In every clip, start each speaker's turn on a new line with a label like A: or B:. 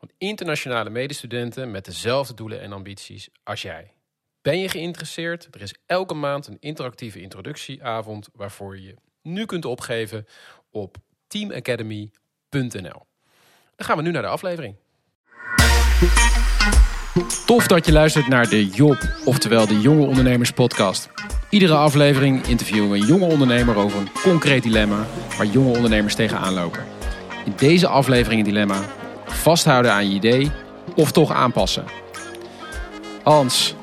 A: van internationale medestudenten met dezelfde doelen en ambities als jij. Ben je geïnteresseerd? Er is elke maand een interactieve introductieavond waarvoor je nu kunt opgeven op teamacademy.nl. Dan gaan we nu naar de aflevering. Tof dat je luistert naar de Job, oftewel de Jonge Ondernemers Podcast. Iedere aflevering interviewen we een jonge ondernemer over een concreet dilemma waar jonge ondernemers tegenaan lopen. In deze aflevering een dilemma: vasthouden aan je idee of toch aanpassen. Hans,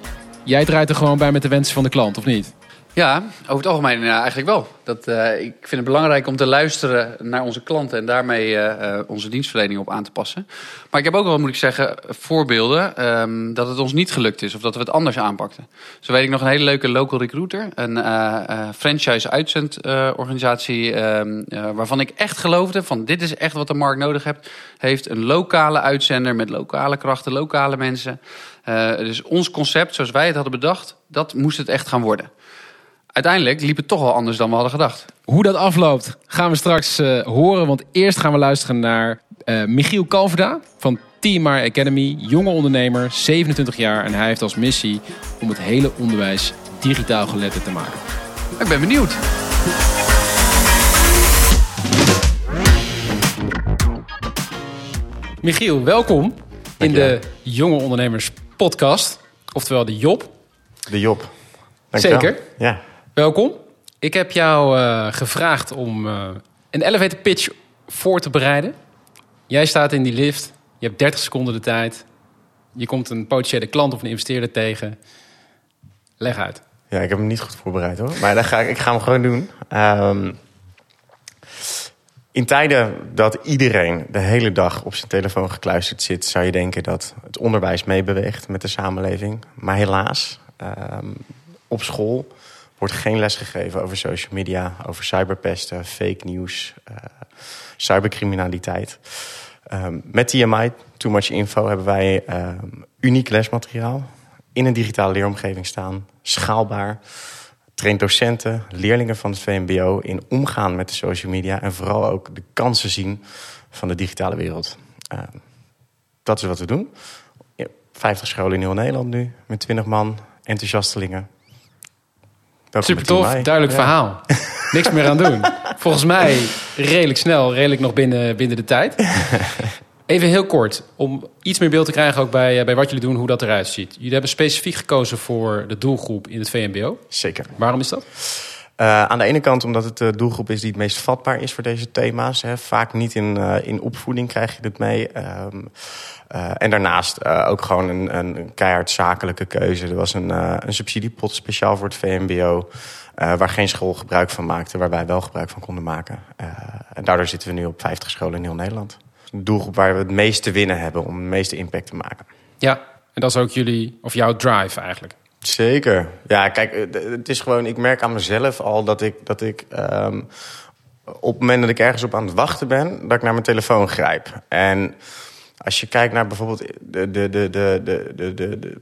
A: jij draait er gewoon bij met de wensen van de klant, of niet?
B: Ja, over het algemeen eigenlijk wel. Dat, uh, ik vind het belangrijk om te luisteren naar onze klanten en daarmee uh, onze dienstverlening op aan te passen. Maar ik heb ook wel, moet ik zeggen, voorbeelden um, dat het ons niet gelukt is of dat we het anders aanpakten. Zo weet ik nog een hele leuke local recruiter, een uh, franchise uitzendorganisatie um, waarvan ik echt geloofde van dit is echt wat de markt nodig heeft. Heeft een lokale uitzender met lokale krachten, lokale mensen. dus ons concept, zoals wij het hadden bedacht, dat moest het echt gaan worden uiteindelijk liep het toch wel anders dan we hadden gedacht.
A: Hoe dat afloopt gaan we straks uh, horen. Want eerst gaan we luisteren naar uh, Michiel Kalverda van TMR Academy. Jonge ondernemer, 27 jaar. En hij heeft als missie om het hele onderwijs digitaal geletterd te maken.
B: Ik ben benieuwd.
A: Michiel, welkom in de Jonge Ondernemers podcast. Oftewel de Job.
C: De Job.
A: Zeker.
C: Ja.
A: Welkom. Ik heb jou uh, gevraagd om uh, een elevator pitch voor te bereiden. Jij staat in die lift. Je hebt 30 seconden de tijd. Je komt een potentiële klant of een investeerder tegen. Leg uit.
C: Ja, ik heb hem niet goed voorbereid hoor. Maar dan ga ik, ik ga hem gewoon doen. Um, in tijden dat iedereen de hele dag op zijn telefoon gekluisterd zit, zou je denken dat het onderwijs meebeweegt met de samenleving. Maar helaas, um, op school wordt geen les gegeven over social media, over cyberpesten, fake news, uh, cybercriminaliteit. Um, met TMI, Too Much Info, hebben wij um, uniek lesmateriaal in een digitale leeromgeving staan, schaalbaar. Traint docenten, leerlingen van het VMBO in omgaan met de social media en vooral ook de kansen zien van de digitale wereld. Uh, dat is wat we doen. 50 scholen in heel Nederland nu, met 20 man, enthousiastelingen.
A: Super tof, duidelijk ja. verhaal. Niks meer aan doen. Volgens mij redelijk snel, redelijk nog binnen, binnen de tijd. Even heel kort, om iets meer beeld te krijgen ook bij, bij wat jullie doen, hoe dat eruit ziet. Jullie hebben specifiek gekozen voor de doelgroep in het VMBO.
C: Zeker.
A: Waarom is dat?
C: Uh, aan de ene kant omdat het de doelgroep is die het meest vatbaar is voor deze thema's. Hè. Vaak niet in, uh, in opvoeding krijg je dit mee. Um, uh, en daarnaast ook gewoon een, een, keihard zakelijke keuze. Er was een, een subsidiepot speciaal voor het VMBO. waar geen school gebruik van maakte, waar wij wel gebruik van konden maken. en daardoor zitten we nu op 50 scholen in heel Nederland. Een doelgroep waar we het meeste winnen hebben om het meeste impact te maken.
A: Ja, en dat is ook jullie, of jouw drive eigenlijk.
C: Zeker. Ja, kijk, het is gewoon, ik merk aan mezelf al dat ik, dat ik um, op het moment dat ik ergens op aan het wachten ben, dat ik naar mijn telefoon grijp. En als je kijkt naar bijvoorbeeld de, de, de, de, de, de, de,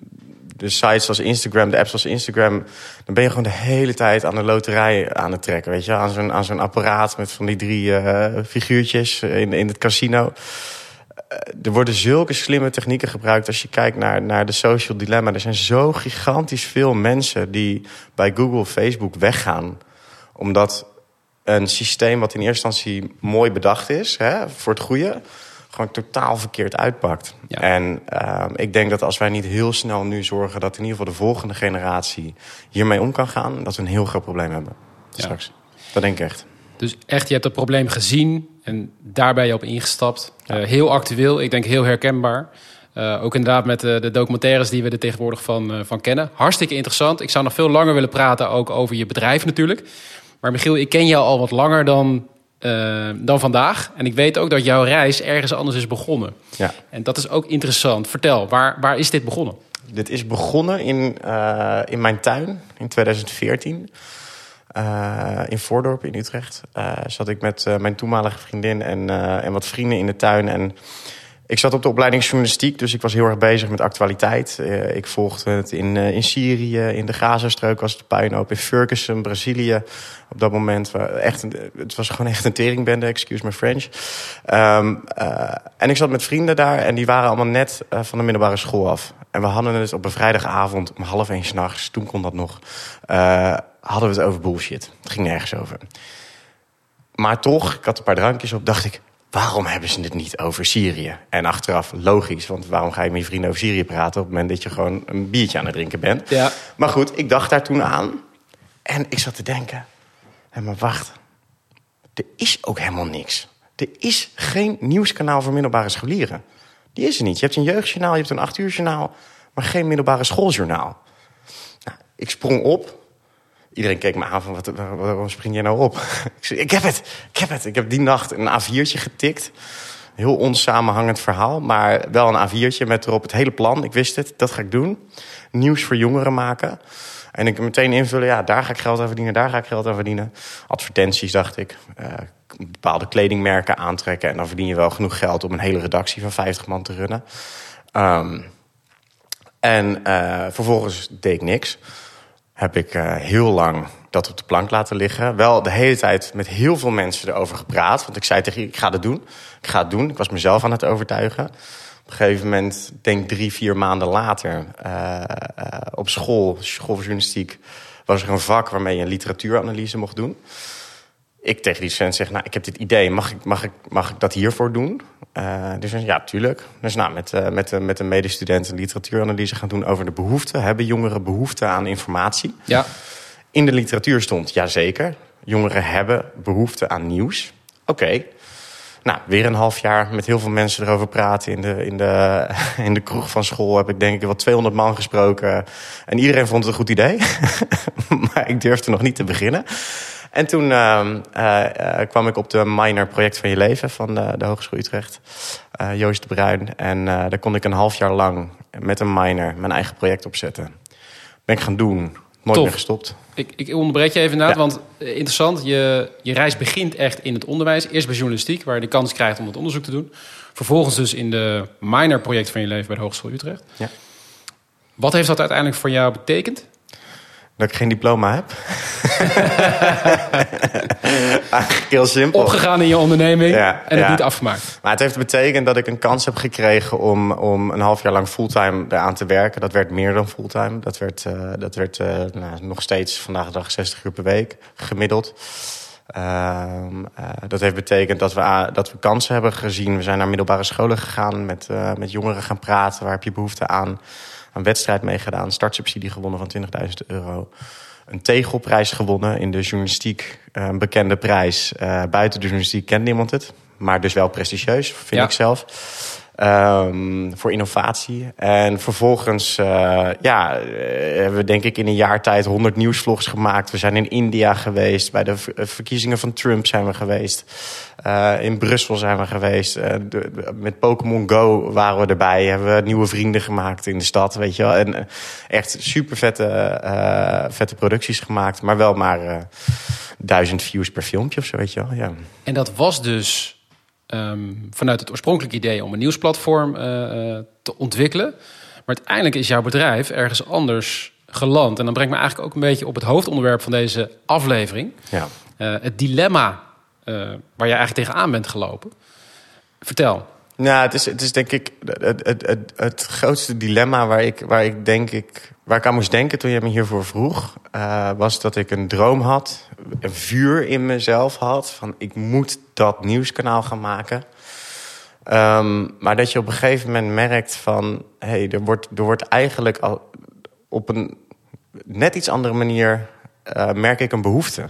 C: de sites als Instagram, de apps als Instagram, dan ben je gewoon de hele tijd aan de loterij aan het trekken. Weet je, aan zo'n, aan apparaat met van die drie uh, figuurtjes in, in het casino er worden zulke slimme technieken gebruikt als je kijkt naar, naar de social dilemma. Er zijn zo gigantisch veel mensen die bij Google, Facebook weggaan. Omdat een systeem wat in eerste instantie mooi bedacht is hè, voor het goede, gewoon totaal verkeerd uitpakt. Ja. En uh, ik denk dat als wij niet heel snel nu zorgen dat in ieder geval de volgende generatie hiermee om kan gaan, dat we een heel groot probleem hebben. Ja. Straks. Dat denk ik echt.
A: Dus echt, je hebt het probleem gezien en daar ben je op ingestapt. Ja. Uh, heel actueel, ik denk heel herkenbaar. Uh, ook inderdaad met de, de, documentaires die we er tegenwoordig van, uh, van kennen. Hartstikke interessant. Ik zou nog veel langer willen praten, ook over je bedrijf natuurlijk. Maar Michiel, ik ken jou al wat langer dan eh, dan vandaag. En ik weet ook dat jouw reis ergens anders is begonnen.
C: Ja.
A: En dat is ook interessant. Vertel, waar, waar is dit begonnen?
C: Dit is begonnen in, eh, in mijn tuin in 2014. Eh, in Voordorp in Utrecht. Eh, zat ik met eh, mijn toenmalige vriendin en, en wat vrienden in de tuin. En ik zat op de opleiding journalistiek, dus ik was heel erg bezig met actualiteit. Ik volgde het in, in Syrië, in de Gazastrook was het puinhoop. In Ferguson, Brazilië. Op dat moment, echt, het was gewoon echt een teringbende, excuse my French. Ehm, eh, en ik zat met vrienden daar en die waren allemaal net van de middelbare school af. En we hadden het op een vrijdagavond om half één s'nachts, toen kon dat nog, hadden we het over bullshit. Het ging nergens over. Maar toch, ik had een paar drankjes op, dacht ik... waarom hebben ze het niet over Syrië? En achteraf, logisch, want waarom ga je met je vrienden over Syrië praten... op het moment dat je gewoon een biertje aan het drinken bent?
A: Ja.
C: Maar goed, ik dacht daar toen aan. En ik zat te denken, hé, maar wacht. Er is ook helemaal niks. Er is geen nieuwskanaal voor middelbare scholieren. Die is er niet. Je hebt een jeugdjournaal, je hebt een acht uur journaal... maar geen middelbare schooljournaal. Nou, ik sprong op. Iedereen keek me aan van, wat, waar- waarom spring jij nou op? ik zei, ik heb het, ik heb het. Ik heb die nacht een A4'tje getikt. Heel onsamenhangend verhaal, maar wel een A4'tje met erop het hele plan. Ik wist het, dat ga ik doen. Nieuws voor jongeren maken. En ik meteen invullen, ja, daar ga ik geld aan verdienen, daar ga ik geld aan verdienen. Advertenties, dacht ik. Eh, bepaalde kledingmerken aantrekken. En dan verdien je wel genoeg geld om een hele redactie van 50 man te runnen. Ehm, en eh, vervolgens deed ik niks. Heb ik eh, heel lang dat op de plank laten liggen. Wel de hele tijd met heel veel mensen erover gepraat. Want ik zei tegen je, ik ga het doen. Ik ga het doen. Ik was mezelf aan het overtuigen. Op een gegeven moment, denk drie, vier maanden later... eh, eh, op school, school journalistiek... was er een vak waarmee je een literatuuranalyse mocht doen ik tegen die student zeg, nou, ik heb dit idee, mag ik, mag ik, mag ik dat hiervoor doen? Eh, dus ja, tuurlijk. Dus nou, met, eh, met, eh, met een medestudent een literatuuranalyse gaan doen over de behoefte. Hebben jongeren behoefte aan informatie?
A: Ja.
C: In de literatuur stond, jazeker, jongeren hebben behoefte aan nieuws. Oké. Nou, weer een half jaar met heel veel mensen erover praten. In de, in, de, in de kroeg van school heb ik denk ik wel 200 man gesproken. En iedereen vond het een goed idee. maar ik durfde nog niet te beginnen. En toen ehm, eh, eh, kwam ik op de minor project van je leven van de, de Hogeschool Utrecht. eh, Joost de Bruin. En daar kon ik een half jaar lang met een minor mijn eigen project opzetten. Ben ik gaan doen. Nooit meer gestopt.
A: Ik, ik onderbreek je even inderdaad,
C: Ja.
A: want interessant. Je, je reis begint echt in het onderwijs. Eerst bij journalistiek, waar je de kans krijgt om het onderzoek te doen. Vervolgens dus in de minor project van je leven bij de Hogeschool Utrecht.
C: Ja.
A: Wat heeft dat uiteindelijk voor jou betekend?
C: Dat ik geen diploma heb. Eigenlijk heel simpel.
A: Opgegaan in je onderneming
C: Ja,
A: en het
C: ja.
A: niet afgemaakt.
C: Maar het heeft betekend dat ik een kans heb gekregen om, om een half jaar lang fulltime eraan te werken. Dat werd meer dan fulltime. Dat werd, eh, dat werd eh, nou, nog steeds vandaag de dag 60 uur per week gemiddeld. Ehm, eh, dat heeft betekend dat we, dat we kansen hebben gezien. We zijn naar middelbare scholen gegaan, met, met jongeren gaan praten. Waar heb je behoefte aan? Een wedstrijd meegedaan, startsubsidie gewonnen van 20.000 euro. Een tegelprijs gewonnen in de journalistiek. eh, Een bekende prijs. Eh, buiten de journalistiek kent niemand het. Maar dus wel prestigieus, vind
A: Ja.
C: ik zelf. Ehm, voor innovatie. En vervolgens eh, ja, eh, hebben we denk ik in een jaar tijd 100 nieuwsvlogs gemaakt. We zijn in India geweest. Bij de ver- verkiezingen van Trump zijn we geweest. Eh, in Brussel zijn we geweest. Eh, met Pokémon Go waren we erbij. Hebben we nieuwe vrienden gemaakt in de stad. Weet je wel. En eh, echt super vette, eh, vette producties gemaakt. Maar wel maar eh, duizend views per filmpje of zo. Weet je wel. Ja.
A: En dat was dus ehm, vanuit het oorspronkelijke idee om een nieuwsplatform eh, eh, te ontwikkelen. Maar uiteindelijk is jouw bedrijf ergens anders geland. En dan brengt me eigenlijk ook een beetje op het hoofdonderwerp van deze aflevering.
C: Ja.
A: Eh, het dilemma waar jij eigenlijk tegenaan bent gelopen. Vertel.
C: Nou, het is, het is denk ik het, het, het, het grootste dilemma waar ik, waar, ik denk ik, waar ik aan moest denken toen je me hiervoor vroeg. eh, was dat ik een droom had, een vuur in mezelf had. Van ik moet dat nieuwskanaal gaan maken. Ehm, maar dat je op een gegeven moment merkt van... hé, hey, er, wordt, er wordt eigenlijk al op een net iets andere manier... eh, merk ik een behoefte.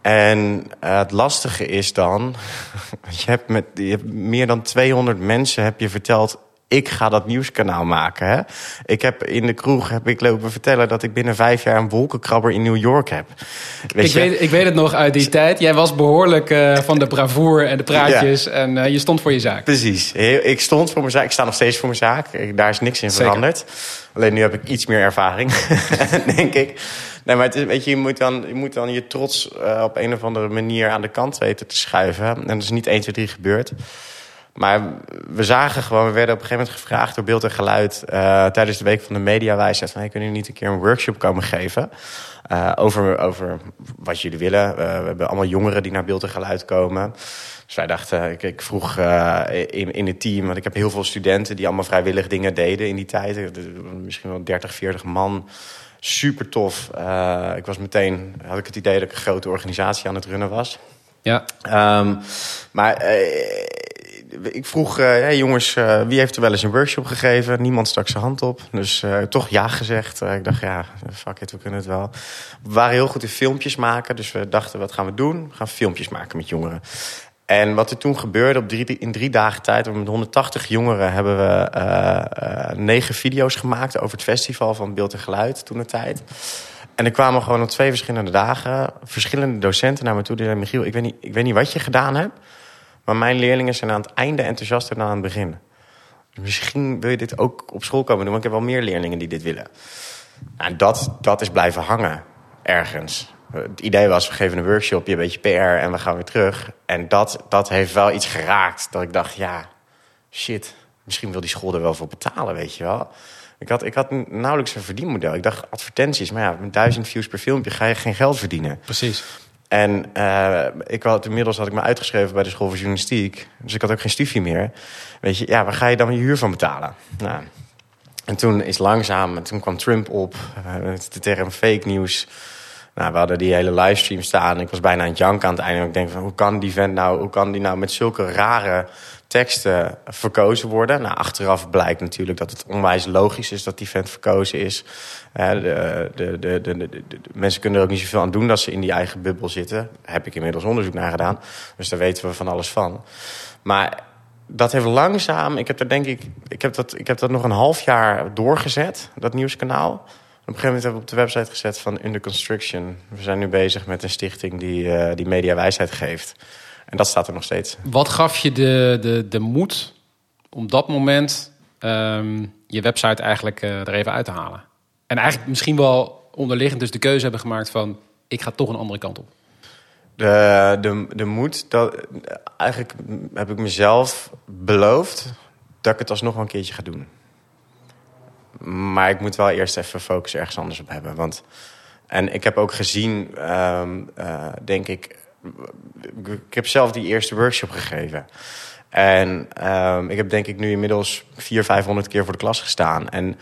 C: En eh, het lastige is dan... je hebt met je hebt meer dan 200 mensen heb je verteld ik ga dat nieuwskanaal maken. Hè? Ik heb in de kroeg heb ik lopen vertellen dat ik binnen vijf jaar een wolkenkrabber in New York heb.
A: Weet ik, weet, ik weet het nog uit die tijd. Jij was behoorlijk uh, van de bravoure en de praatjes en uh, je stond voor je zaak.
C: Precies. Ik stond voor mijn zaak. Ik sta nog steeds voor mijn zaak. Daar is niks in Zeker. veranderd. Alleen nu heb ik iets meer ervaring, denk ik. Nee, maar het is, weet je, je moet dan je, moet dan je trots uh, op een of andere manier aan de kant weten te schuiven. En dat is niet 1, 2, 3 gebeurd. Maar we zagen gewoon, we werden op een gegeven moment gevraagd door beeld en geluid uh, tijdens de week van de mediawijsheid van hey, kunnen jullie niet een keer een workshop komen geven uh, over, over wat jullie willen. Uh, we hebben allemaal jongeren die naar beeld en geluid komen. Dus wij dachten, ik, ik vroeg in, in het team, want ik heb heel veel studenten die allemaal vrijwillig dingen deden in die tijd. Misschien wel 30, 40 man super tof. Ik was meteen, had ik het idee dat ik een grote organisatie aan het runnen was.
A: Ja.
C: Um, maar ik vroeg, hey jongens, wie heeft er wel eens een workshop gegeven? Niemand stak zijn hand op. Dus toch ja gezegd. ik dacht, ja, fuck it, we kunnen het wel. We waren heel goed in filmpjes maken. Dus we dachten, wat gaan we doen? We gaan filmpjes maken met jongeren. En wat er toen gebeurde op in drie dagen tijd, met 180 jongeren hebben we negen video's gemaakt over het festival van beeld en geluid toen de tijd. En er kwamen gewoon op twee verschillende dagen verschillende docenten naar me toe. Die zeiden, Michiel, ik weet, niet, ik weet niet wat je gedaan hebt, maar mijn leerlingen zijn aan het einde enthousiaster dan aan het begin. Misschien wil je dit ook op school komen doen, want ik heb wel meer leerlingen die dit willen. Nou, dat, dat is blijven hangen ergens. Het idee was, we geven een workshopje, een beetje PR en we gaan weer terug. En dat, dat heeft wel iets geraakt. Dat ik dacht, ja, shit, misschien wil die school er wel voor betalen, weet je wel. Ik had, ik had nauwelijks een verdienmodel. Ik dacht, advertenties, maar ja, met duizend views per filmpje ga je geen geld verdienen.
A: Precies.
C: En uh, ik had, inmiddels had ik me uitgeschreven bij de school voor journalistiek. Dus ik had ook geen studie meer. Weet je, ja, waar ga je dan je huur van betalen? Nou, en toen is langzaam, toen kwam Trump op, uh, de term fake nieuws. Nou, we hadden die hele livestream staan. Ik was bijna aan het janken aan het einde. Ik denk van, hoe kan die vent nou, hoe kan die nou met zulke rare teksten verkozen worden? Nou, achteraf blijkt natuurlijk dat het onwijs logisch is dat die vent verkozen is. de, de, de, de, mensen kunnen er ook niet zoveel aan doen dat ze in die eigen bubbel zitten. Daar heb ik inmiddels onderzoek naar gedaan. Dus daar weten we van alles van. Maar dat heeft langzaam, ik heb er denk ik, ik heb dat, ik heb dat nog een half jaar doorgezet, dat nieuwskanaal. Op een gegeven moment hebben we op de website gezet van Under Construction. We zijn nu bezig met een stichting die, uh, die mediawijsheid geeft. En dat staat er nog steeds.
A: Wat gaf je de, de, de moed om dat moment um, je website eigenlijk uh, er even uit te halen? En eigenlijk misschien wel onderliggend dus de keuze hebben gemaakt van... ik ga toch een andere kant op.
C: De, de, de moed, dat, eigenlijk heb ik mezelf beloofd... dat ik het alsnog wel een keertje ga doen. Maar ik moet wel eerst even focus ergens anders op hebben. Want, en ik heb ook gezien, um, uh, denk ik... Ik heb zelf die eerste workshop gegeven. En um, ik heb denk ik nu inmiddels 400, 500 keer voor de klas gestaan. En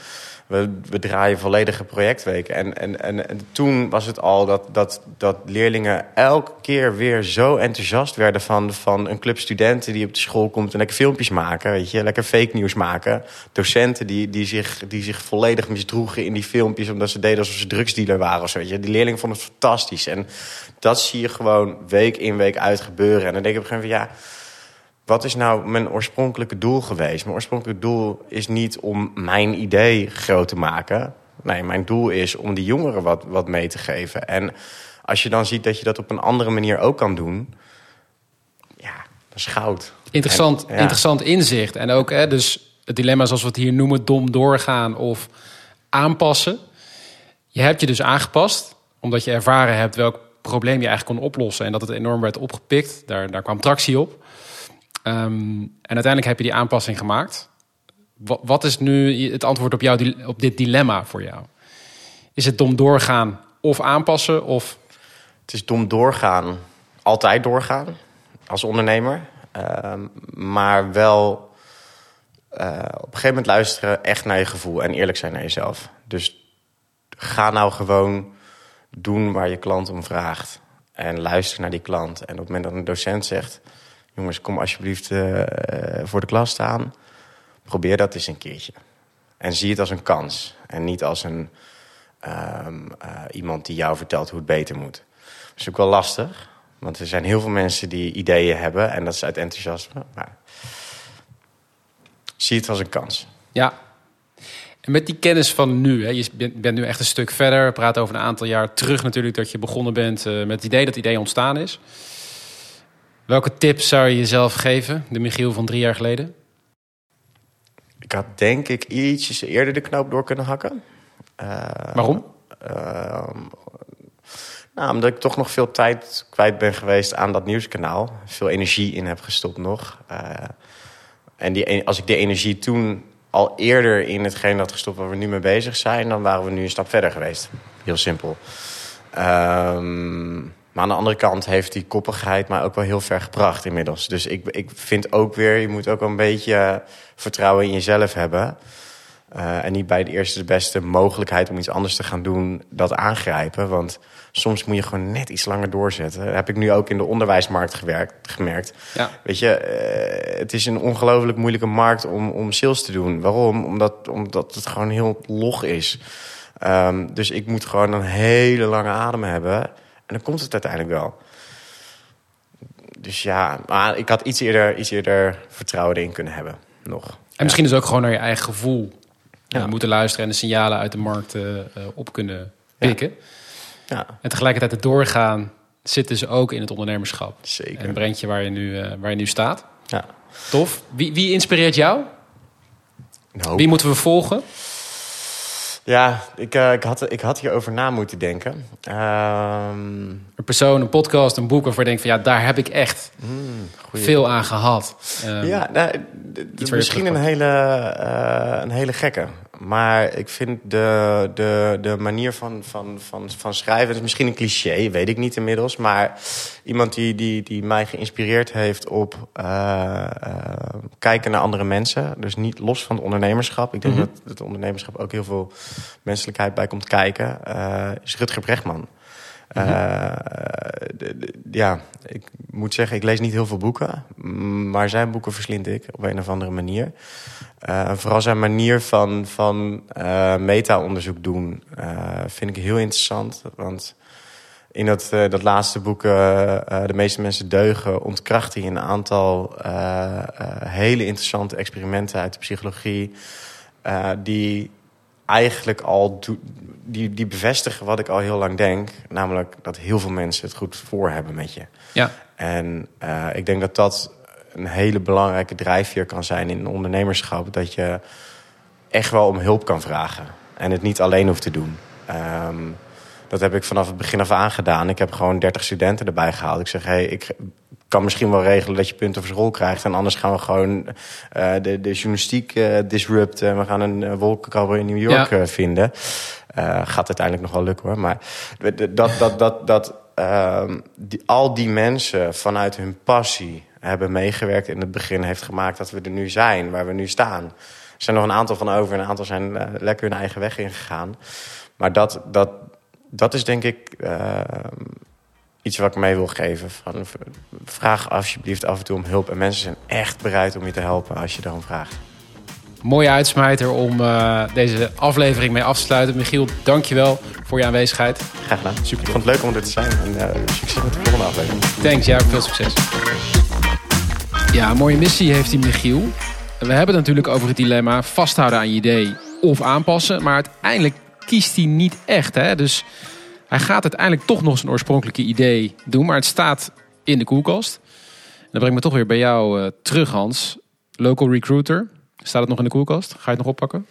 C: we, we draaien volledige projectweken. En, en, en, en, toen was het al dat, dat, dat leerlingen elke keer weer zo enthousiast werden van, van een club studenten die op de school komt en lekker filmpjes maken, weet je, lekker fake nieuws maken. Docenten die, die, zich, die zich volledig misdroegen in die filmpjes omdat ze deden alsof ze drugsdealer waren of. Weet je. Die leerlingen vonden het fantastisch. En dat zie je gewoon week in week uit gebeuren. En dan denk ik op een gegeven moment, ja wat is nou mijn oorspronkelijke doel geweest? Mijn oorspronkelijke doel is niet om mijn idee groot te maken. Nee, mijn doel is om die jongeren wat, wat mee te geven. En als je dan ziet dat je dat op een andere manier ook kan doen... ja, dat is goud.
A: Interessant, interessant inzicht. En ook hè, dus het dilemma zoals we het hier noemen... dom doorgaan of aanpassen. Je hebt je dus aangepast, omdat je ervaren hebt... welk probleem je eigenlijk kon oplossen... en dat het enorm werd opgepikt. Daar, daar kwam tractie op... Um, en uiteindelijk heb je die aanpassing gemaakt. Wat, is nu het antwoord op, jou, op dit dilemma voor jou? Is het dom doorgaan of aanpassen? Of...
C: Het is dom doorgaan, altijd doorgaan als ondernemer. Um, maar wel uh, op een gegeven moment luisteren echt naar je gevoel en eerlijk zijn naar jezelf. Dus ga nou gewoon doen waar je klant om vraagt. En luister naar die klant. En op het moment dat een docent zegt jongens, kom alsjeblieft uh, voor de klas staan. Probeer dat eens een keertje. En zie het als een kans. En niet als een, um, uh, iemand die jou vertelt hoe het beter moet. Dat is ook wel lastig. Want er zijn heel veel mensen die ideeën hebben. En dat is uit enthousiasme. Maar zie het als een kans.
A: Ja. En met die kennis van nu, hè, je bent, bent nu echt een stuk verder. We praten over een aantal jaar terug natuurlijk dat je begonnen bent eh, met het idee dat het idee ontstaan is. Welke tips zou je jezelf geven, de Michiel van drie jaar geleden?
C: Ik had denk ik ietsjes eerder de knoop door kunnen hakken. Uh,
A: Waarom?
C: Uh, nou, omdat ik toch nog veel tijd kwijt ben geweest aan dat nieuwskanaal. Veel energie in heb gestopt nog. Uh, en die, als ik die energie toen al eerder in hetgeen had gestopt waar we nu mee bezig zijn, dan waren we nu een stap verder geweest. Heel simpel. Um, maar aan de andere kant heeft die koppigheid mij ook wel heel ver gebracht inmiddels. Dus ik, ik vind ook weer, je moet ook wel een beetje vertrouwen in jezelf hebben. Uh, en niet bij de eerste de beste mogelijkheid om iets anders te gaan doen, dat aangrijpen. Want soms moet je gewoon net iets langer doorzetten. Dat heb ik nu ook in de onderwijsmarkt gewerkt, gemerkt.
A: Ja.
C: Weet je, uh, het is een ongelooflijk moeilijke markt om, om sales te doen. Waarom? Omdat, omdat het gewoon heel log is. Um, dus ik moet gewoon een hele lange adem hebben. En dan komt het uiteindelijk wel. Dus ja, maar ik had iets eerder, iets eerder vertrouwen erin kunnen hebben. Nog.
A: En misschien is ook gewoon naar je eigen gevoel
C: Ja.
A: ja. moeten luisteren en de signalen uit de markt eh, eh, op kunnen pikken.
C: Ja,
A: En tegelijkertijd het doorgaan zit dus ook in het ondernemerschap.
C: zeker.
A: En brengt je waar je nu, eh, waar je nu staat.
C: Ja.
A: Tof. Wie, wie inspireert jou? Wie moeten we volgen?
C: Ja, ik, uh, ik, had, ik had hierover na moeten denken. Um,
A: Een persoon, een podcast, een boek waarvoor je denkt van ja, daar heb ik echt
C: mm,
A: veel aan gehad. Um,
C: ja, nou, misschien een hele, uh, een hele gekke. Maar ik vind de, de, de manier van, van, van, van schrijven... is misschien een cliché, weet ik niet inmiddels. Maar iemand die, die, die mij geïnspireerd heeft op uh, kijken naar andere mensen. Dus niet los van het ondernemerschap. Ik denk mm -hmm. dat het ondernemerschap ook heel veel menselijkheid bij komt kijken. Uh, is Rutger Brechtman. Uh, de, de, ja, ik moet zeggen, ik lees niet heel veel boeken. Maar zijn boeken verslind ik op een of andere manier. Uh, vooral zijn manier van, van uh, meta-onderzoek doen vind ik heel interessant. Want in dat, dat laatste boek, De meeste mensen deugen... ontkracht hij een aantal hele interessante experimenten uit de psychologie... die eigenlijk al die, die bevestigen wat ik al heel lang denk. Namelijk dat heel veel mensen het goed voor hebben met je.
A: Ja.
C: En ik denk dat dat een hele belangrijke drijfveer kan zijn in ondernemerschap. Dat je echt wel om hulp kan vragen. En het niet alleen hoeft te doen. Um, dat heb ik vanaf het begin af aan gedaan. Ik heb gewoon 30 studenten erbij gehaald. Ik zeg, hey, ik kan misschien wel regelen dat je punten voor school krijgt. En anders gaan we gewoon uh, de, de journalistiek uh, disrupten. We gaan een uh, in New York ja. vinden. gaat uiteindelijk nog wel lukken hoor. Maar dat, dat, dat, dat ehm, die, al die mensen vanuit hun passie hebben meegewerkt in het begin... heeft gemaakt dat we er nu zijn, waar we nu staan. Er zijn nog een aantal van over. Een aantal zijn lekker hun eigen weg ingegaan. Maar dat, dat, dat is denk ik uh, iets wat ik mee wil geven. Van, vraag alsjeblieft af en toe om hulp. En mensen zijn echt bereid om je te helpen als je daarom vraagt.
A: Mooie uitsmijter om uh, deze aflevering mee af te sluiten. Michiel, dankjewel voor je aanwezigheid.
C: Graag gedaan. Super. Ik vond het leuk om er te zijn. En uh, succes met de volgende aflevering.
A: Thanks, ja, veel succes. Ja, mooie missie heeft die Michiel. We hebben het natuurlijk over het dilemma vasthouden aan je idee of aanpassen. Maar uiteindelijk kiest hij niet echt. Hè? Dus hij gaat uiteindelijk toch nog zijn oorspronkelijke idee doen. Maar het staat in de koelkast. En dan breng ik me toch weer bij jou uh, terug, Hans. Local recruiter. Staat het nog in de koelkast? Ga je het nog oppakken?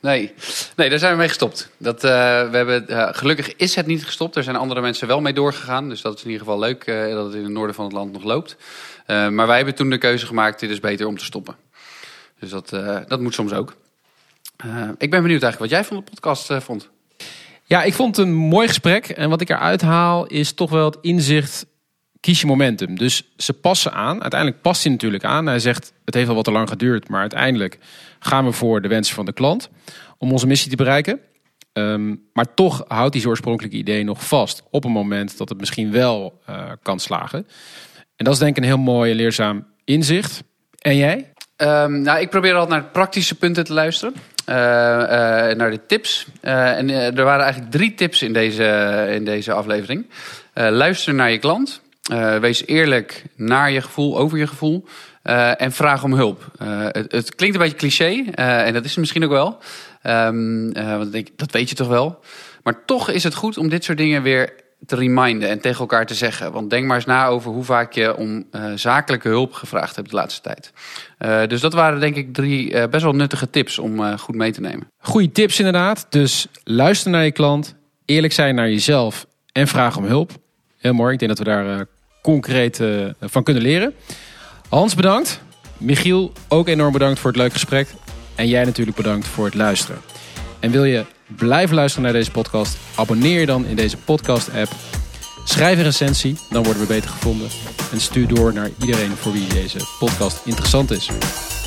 B: Nee. nee, daar zijn we mee gestopt. Dat, uh, we hebben, uh, gelukkig is het niet gestopt. Er zijn andere mensen wel mee doorgegaan. Dus dat is in ieder geval leuk dat het in het noorden van het land nog loopt. maar wij hebben toen de keuze gemaakt, dit is beter om te stoppen. Dus dat, dat moet soms ook. Ik ben benieuwd eigenlijk wat jij van de podcast vond.
A: Ja, ik vond het een mooi gesprek. En wat ik eruit haal is toch wel het inzicht... kies je momentum. Dus ze passen aan. Uiteindelijk past hij natuurlijk aan. Hij zegt, het heeft al wat te lang geduurd... maar uiteindelijk gaan we voor de wensen van de klant... om onze missie te bereiken. Um, maar toch houdt hij zijn oorspronkelijke idee nog vast... op een moment dat het misschien wel uh, kan slagen. En dat is denk ik een heel mooi leerzaam inzicht. En jij?
B: Um, nou, ik probeer altijd naar praktische punten te luisteren. Uh, naar de tips. En er waren eigenlijk drie tips in deze, in deze aflevering. luister naar je klant. Wees eerlijk naar je gevoel, over je gevoel. eh, en vraag om hulp. Eh, het, klinkt een beetje cliché, eh, en dat is het misschien ook wel. Ehm, eh, want ik dat weet je toch wel. Maar toch is het goed om dit soort dingen weer te reminden en tegen elkaar te zeggen. Want denk maar eens na over hoe vaak je om eh, zakelijke hulp gevraagd hebt de laatste tijd. Eh, dus dat waren denk ik drie eh, best wel nuttige tips om eh, goed mee te nemen.
A: Goeie tips inderdaad. Dus luister naar je klant, eerlijk zijn naar jezelf en vraag om hulp. Heel mooi. Ik denk dat we daar eh, concreet eh, van kunnen leren. Hans, bedankt. Michiel, ook enorm bedankt voor het leuke gesprek. En jij natuurlijk bedankt voor het luisteren. En wil je blijven luisteren naar deze podcast? Abonneer je dan in deze podcast-app. Schrijf een recensie, dan worden we beter gevonden. En stuur door naar iedereen voor wie deze podcast interessant is.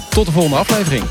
A: Tot de volgende aflevering.